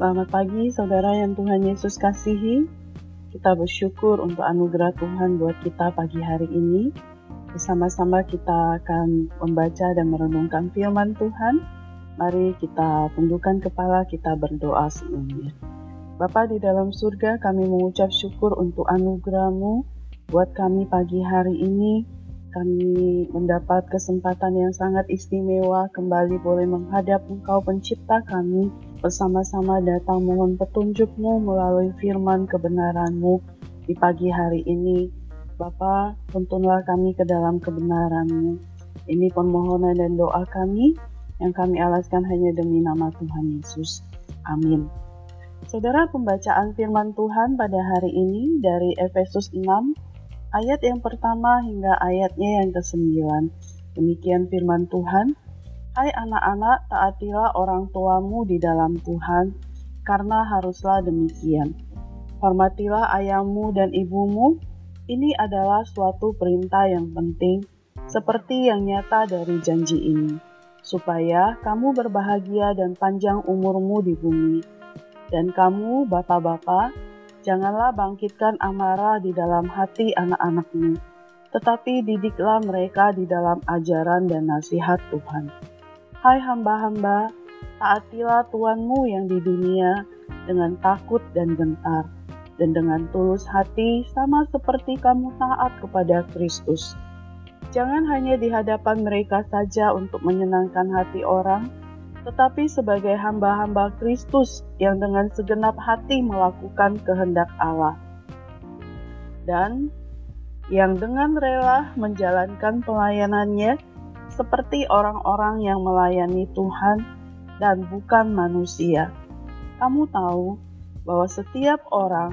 Selamat pagi saudara yang Tuhan Yesus kasihi. Kita bersyukur untuk anugerah Tuhan buat kita pagi hari ini. Bersama-sama kita akan membaca dan merenungkan firman Tuhan. Mari kita tundukkan kepala, kita berdoa sebelumnya. Bapa di dalam surga, kami mengucap syukur untuk anugerah-Mu buat kami pagi hari ini. Kami mendapat kesempatan yang sangat istimewa kembali boleh menghadap Engkau pencipta kami bersama-sama datang mohon petunjukmu melalui firman kebenaranmu di pagi hari ini. Bapa, tuntunlah kami ke dalam kebenaranmu. Ini permohonan dan doa kami yang kami alaskan hanya demi nama Tuhan Yesus. Amin. Saudara pembacaan firman Tuhan pada hari ini dari Efesus 6 ayat yang pertama hingga ayatnya yang ke-9. Demikian firman Tuhan. Hai anak-anak, taatilah orang tuamu di dalam Tuhan, karena haruslah demikian. Hormatilah ayahmu dan ibumu, ini adalah suatu perintah yang penting, seperti yang nyata dari janji ini, supaya kamu berbahagia dan panjang umurmu di bumi. Dan kamu, bapak-bapak, janganlah bangkitkan amarah di dalam hati anak-anakmu, tetapi didiklah mereka di dalam ajaran dan nasihat Tuhan Hai hamba-hamba, taatilah Tuhanmu yang di dunia dengan takut dan gentar, dan dengan tulus hati sama seperti kamu taat kepada Kristus. Jangan hanya di hadapan mereka saja untuk menyenangkan hati orang, tetapi sebagai hamba-hamba Kristus yang dengan segenap hati melakukan kehendak Allah. Dan yang dengan rela menjalankan pelayanannya seperti orang-orang yang melayani Tuhan dan bukan manusia. Kamu tahu bahwa setiap orang,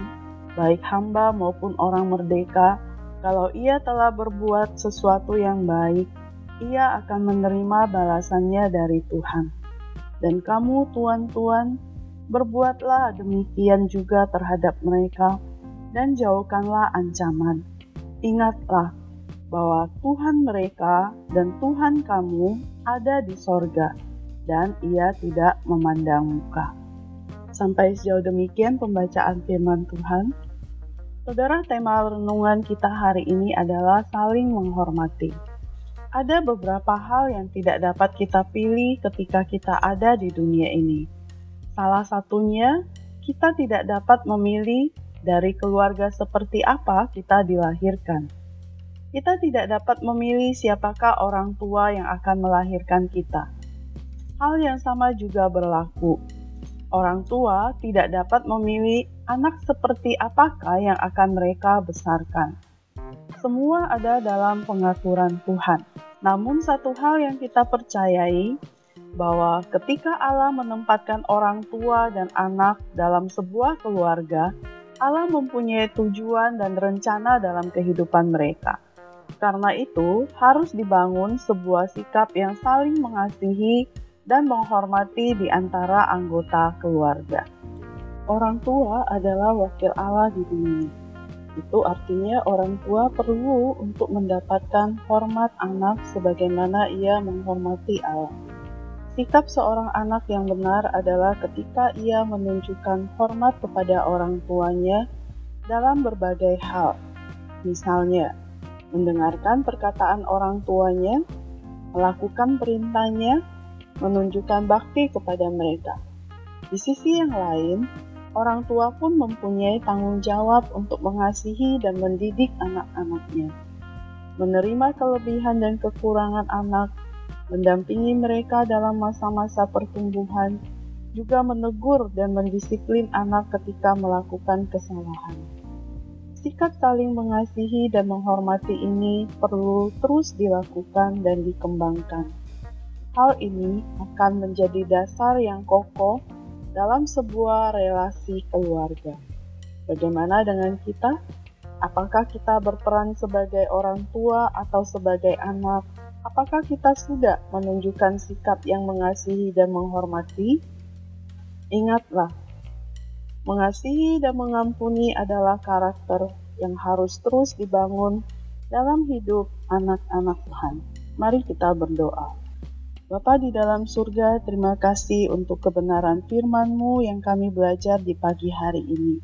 baik hamba maupun orang merdeka, kalau ia telah berbuat sesuatu yang baik, ia akan menerima balasannya dari Tuhan. Dan kamu, tuan-tuan, berbuatlah demikian juga terhadap mereka, dan jauhkanlah ancaman. Ingatlah bahwa Tuhan mereka dan Tuhan kamu ada di sorga, dan ia tidak memandang muka. Sampai sejauh demikian pembacaan firman Tuhan. Saudara, tema renungan kita hari ini adalah saling menghormati. Ada beberapa hal yang tidak dapat kita pilih ketika kita ada di dunia ini. Salah satunya, kita tidak dapat memilih dari keluarga seperti apa kita dilahirkan kita tidak dapat memilih siapakah orang tua yang akan melahirkan kita. Hal yang sama juga berlaku. Orang tua tidak dapat memilih anak seperti apakah yang akan mereka besarkan. Semua ada dalam pengaturan Tuhan. Namun, satu hal yang kita percayai bahwa ketika Allah menempatkan orang tua dan anak dalam sebuah keluarga, Allah mempunyai tujuan dan rencana dalam kehidupan mereka. Karena itu, harus dibangun sebuah sikap yang saling mengasihi dan menghormati di antara anggota keluarga. Orang tua adalah wakil Allah di dunia. Itu artinya orang tua perlu untuk mendapatkan hormat anak sebagaimana ia menghormati Allah. Sikap seorang anak yang benar adalah ketika ia menunjukkan hormat kepada orang tuanya dalam berbagai hal. Misalnya, mendengarkan perkataan orang tuanya, melakukan perintahnya, menunjukkan bakti kepada mereka. Di sisi yang lain, orang tua pun mempunyai tanggung jawab untuk mengasihi dan mendidik anak-anaknya, menerima kelebihan dan kekurangan anak, mendampingi mereka dalam masa-masa pertumbuhan, juga menegur dan mendisiplin anak ketika melakukan kesalahan. Sikap saling mengasihi dan menghormati ini perlu terus dilakukan dan dikembangkan. Hal ini akan menjadi dasar yang kokoh dalam sebuah relasi keluarga. Bagaimana dengan kita? Apakah kita berperan sebagai orang tua atau sebagai anak? Apakah kita sudah menunjukkan sikap yang mengasihi dan menghormati? Ingatlah, Mengasihi dan mengampuni adalah karakter yang harus terus dibangun dalam hidup anak-anak Tuhan. Mari kita berdoa. Bapa di dalam surga, terima kasih untuk kebenaran firman-Mu yang kami belajar di pagi hari ini.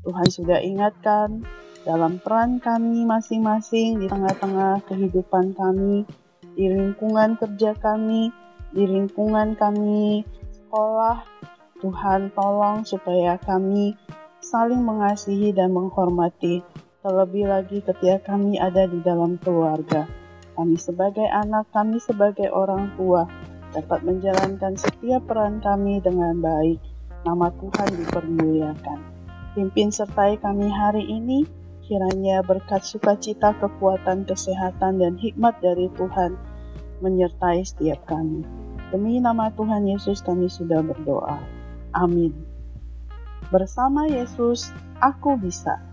Tuhan sudah ingatkan dalam peran kami masing-masing di tengah-tengah kehidupan kami, di lingkungan kerja kami, di lingkungan kami sekolah. Tuhan tolong supaya kami saling mengasihi dan menghormati, terlebih lagi ketika kami ada di dalam keluarga kami sebagai anak, kami sebagai orang tua, dapat menjalankan setiap peran kami dengan baik. Nama Tuhan dipermuliakan. Pimpin sertai kami hari ini, kiranya berkat sukacita, kekuatan, kesehatan, dan hikmat dari Tuhan menyertai setiap kami. Demi nama Tuhan Yesus kami sudah berdoa. Amin. Bersama Yesus, aku bisa.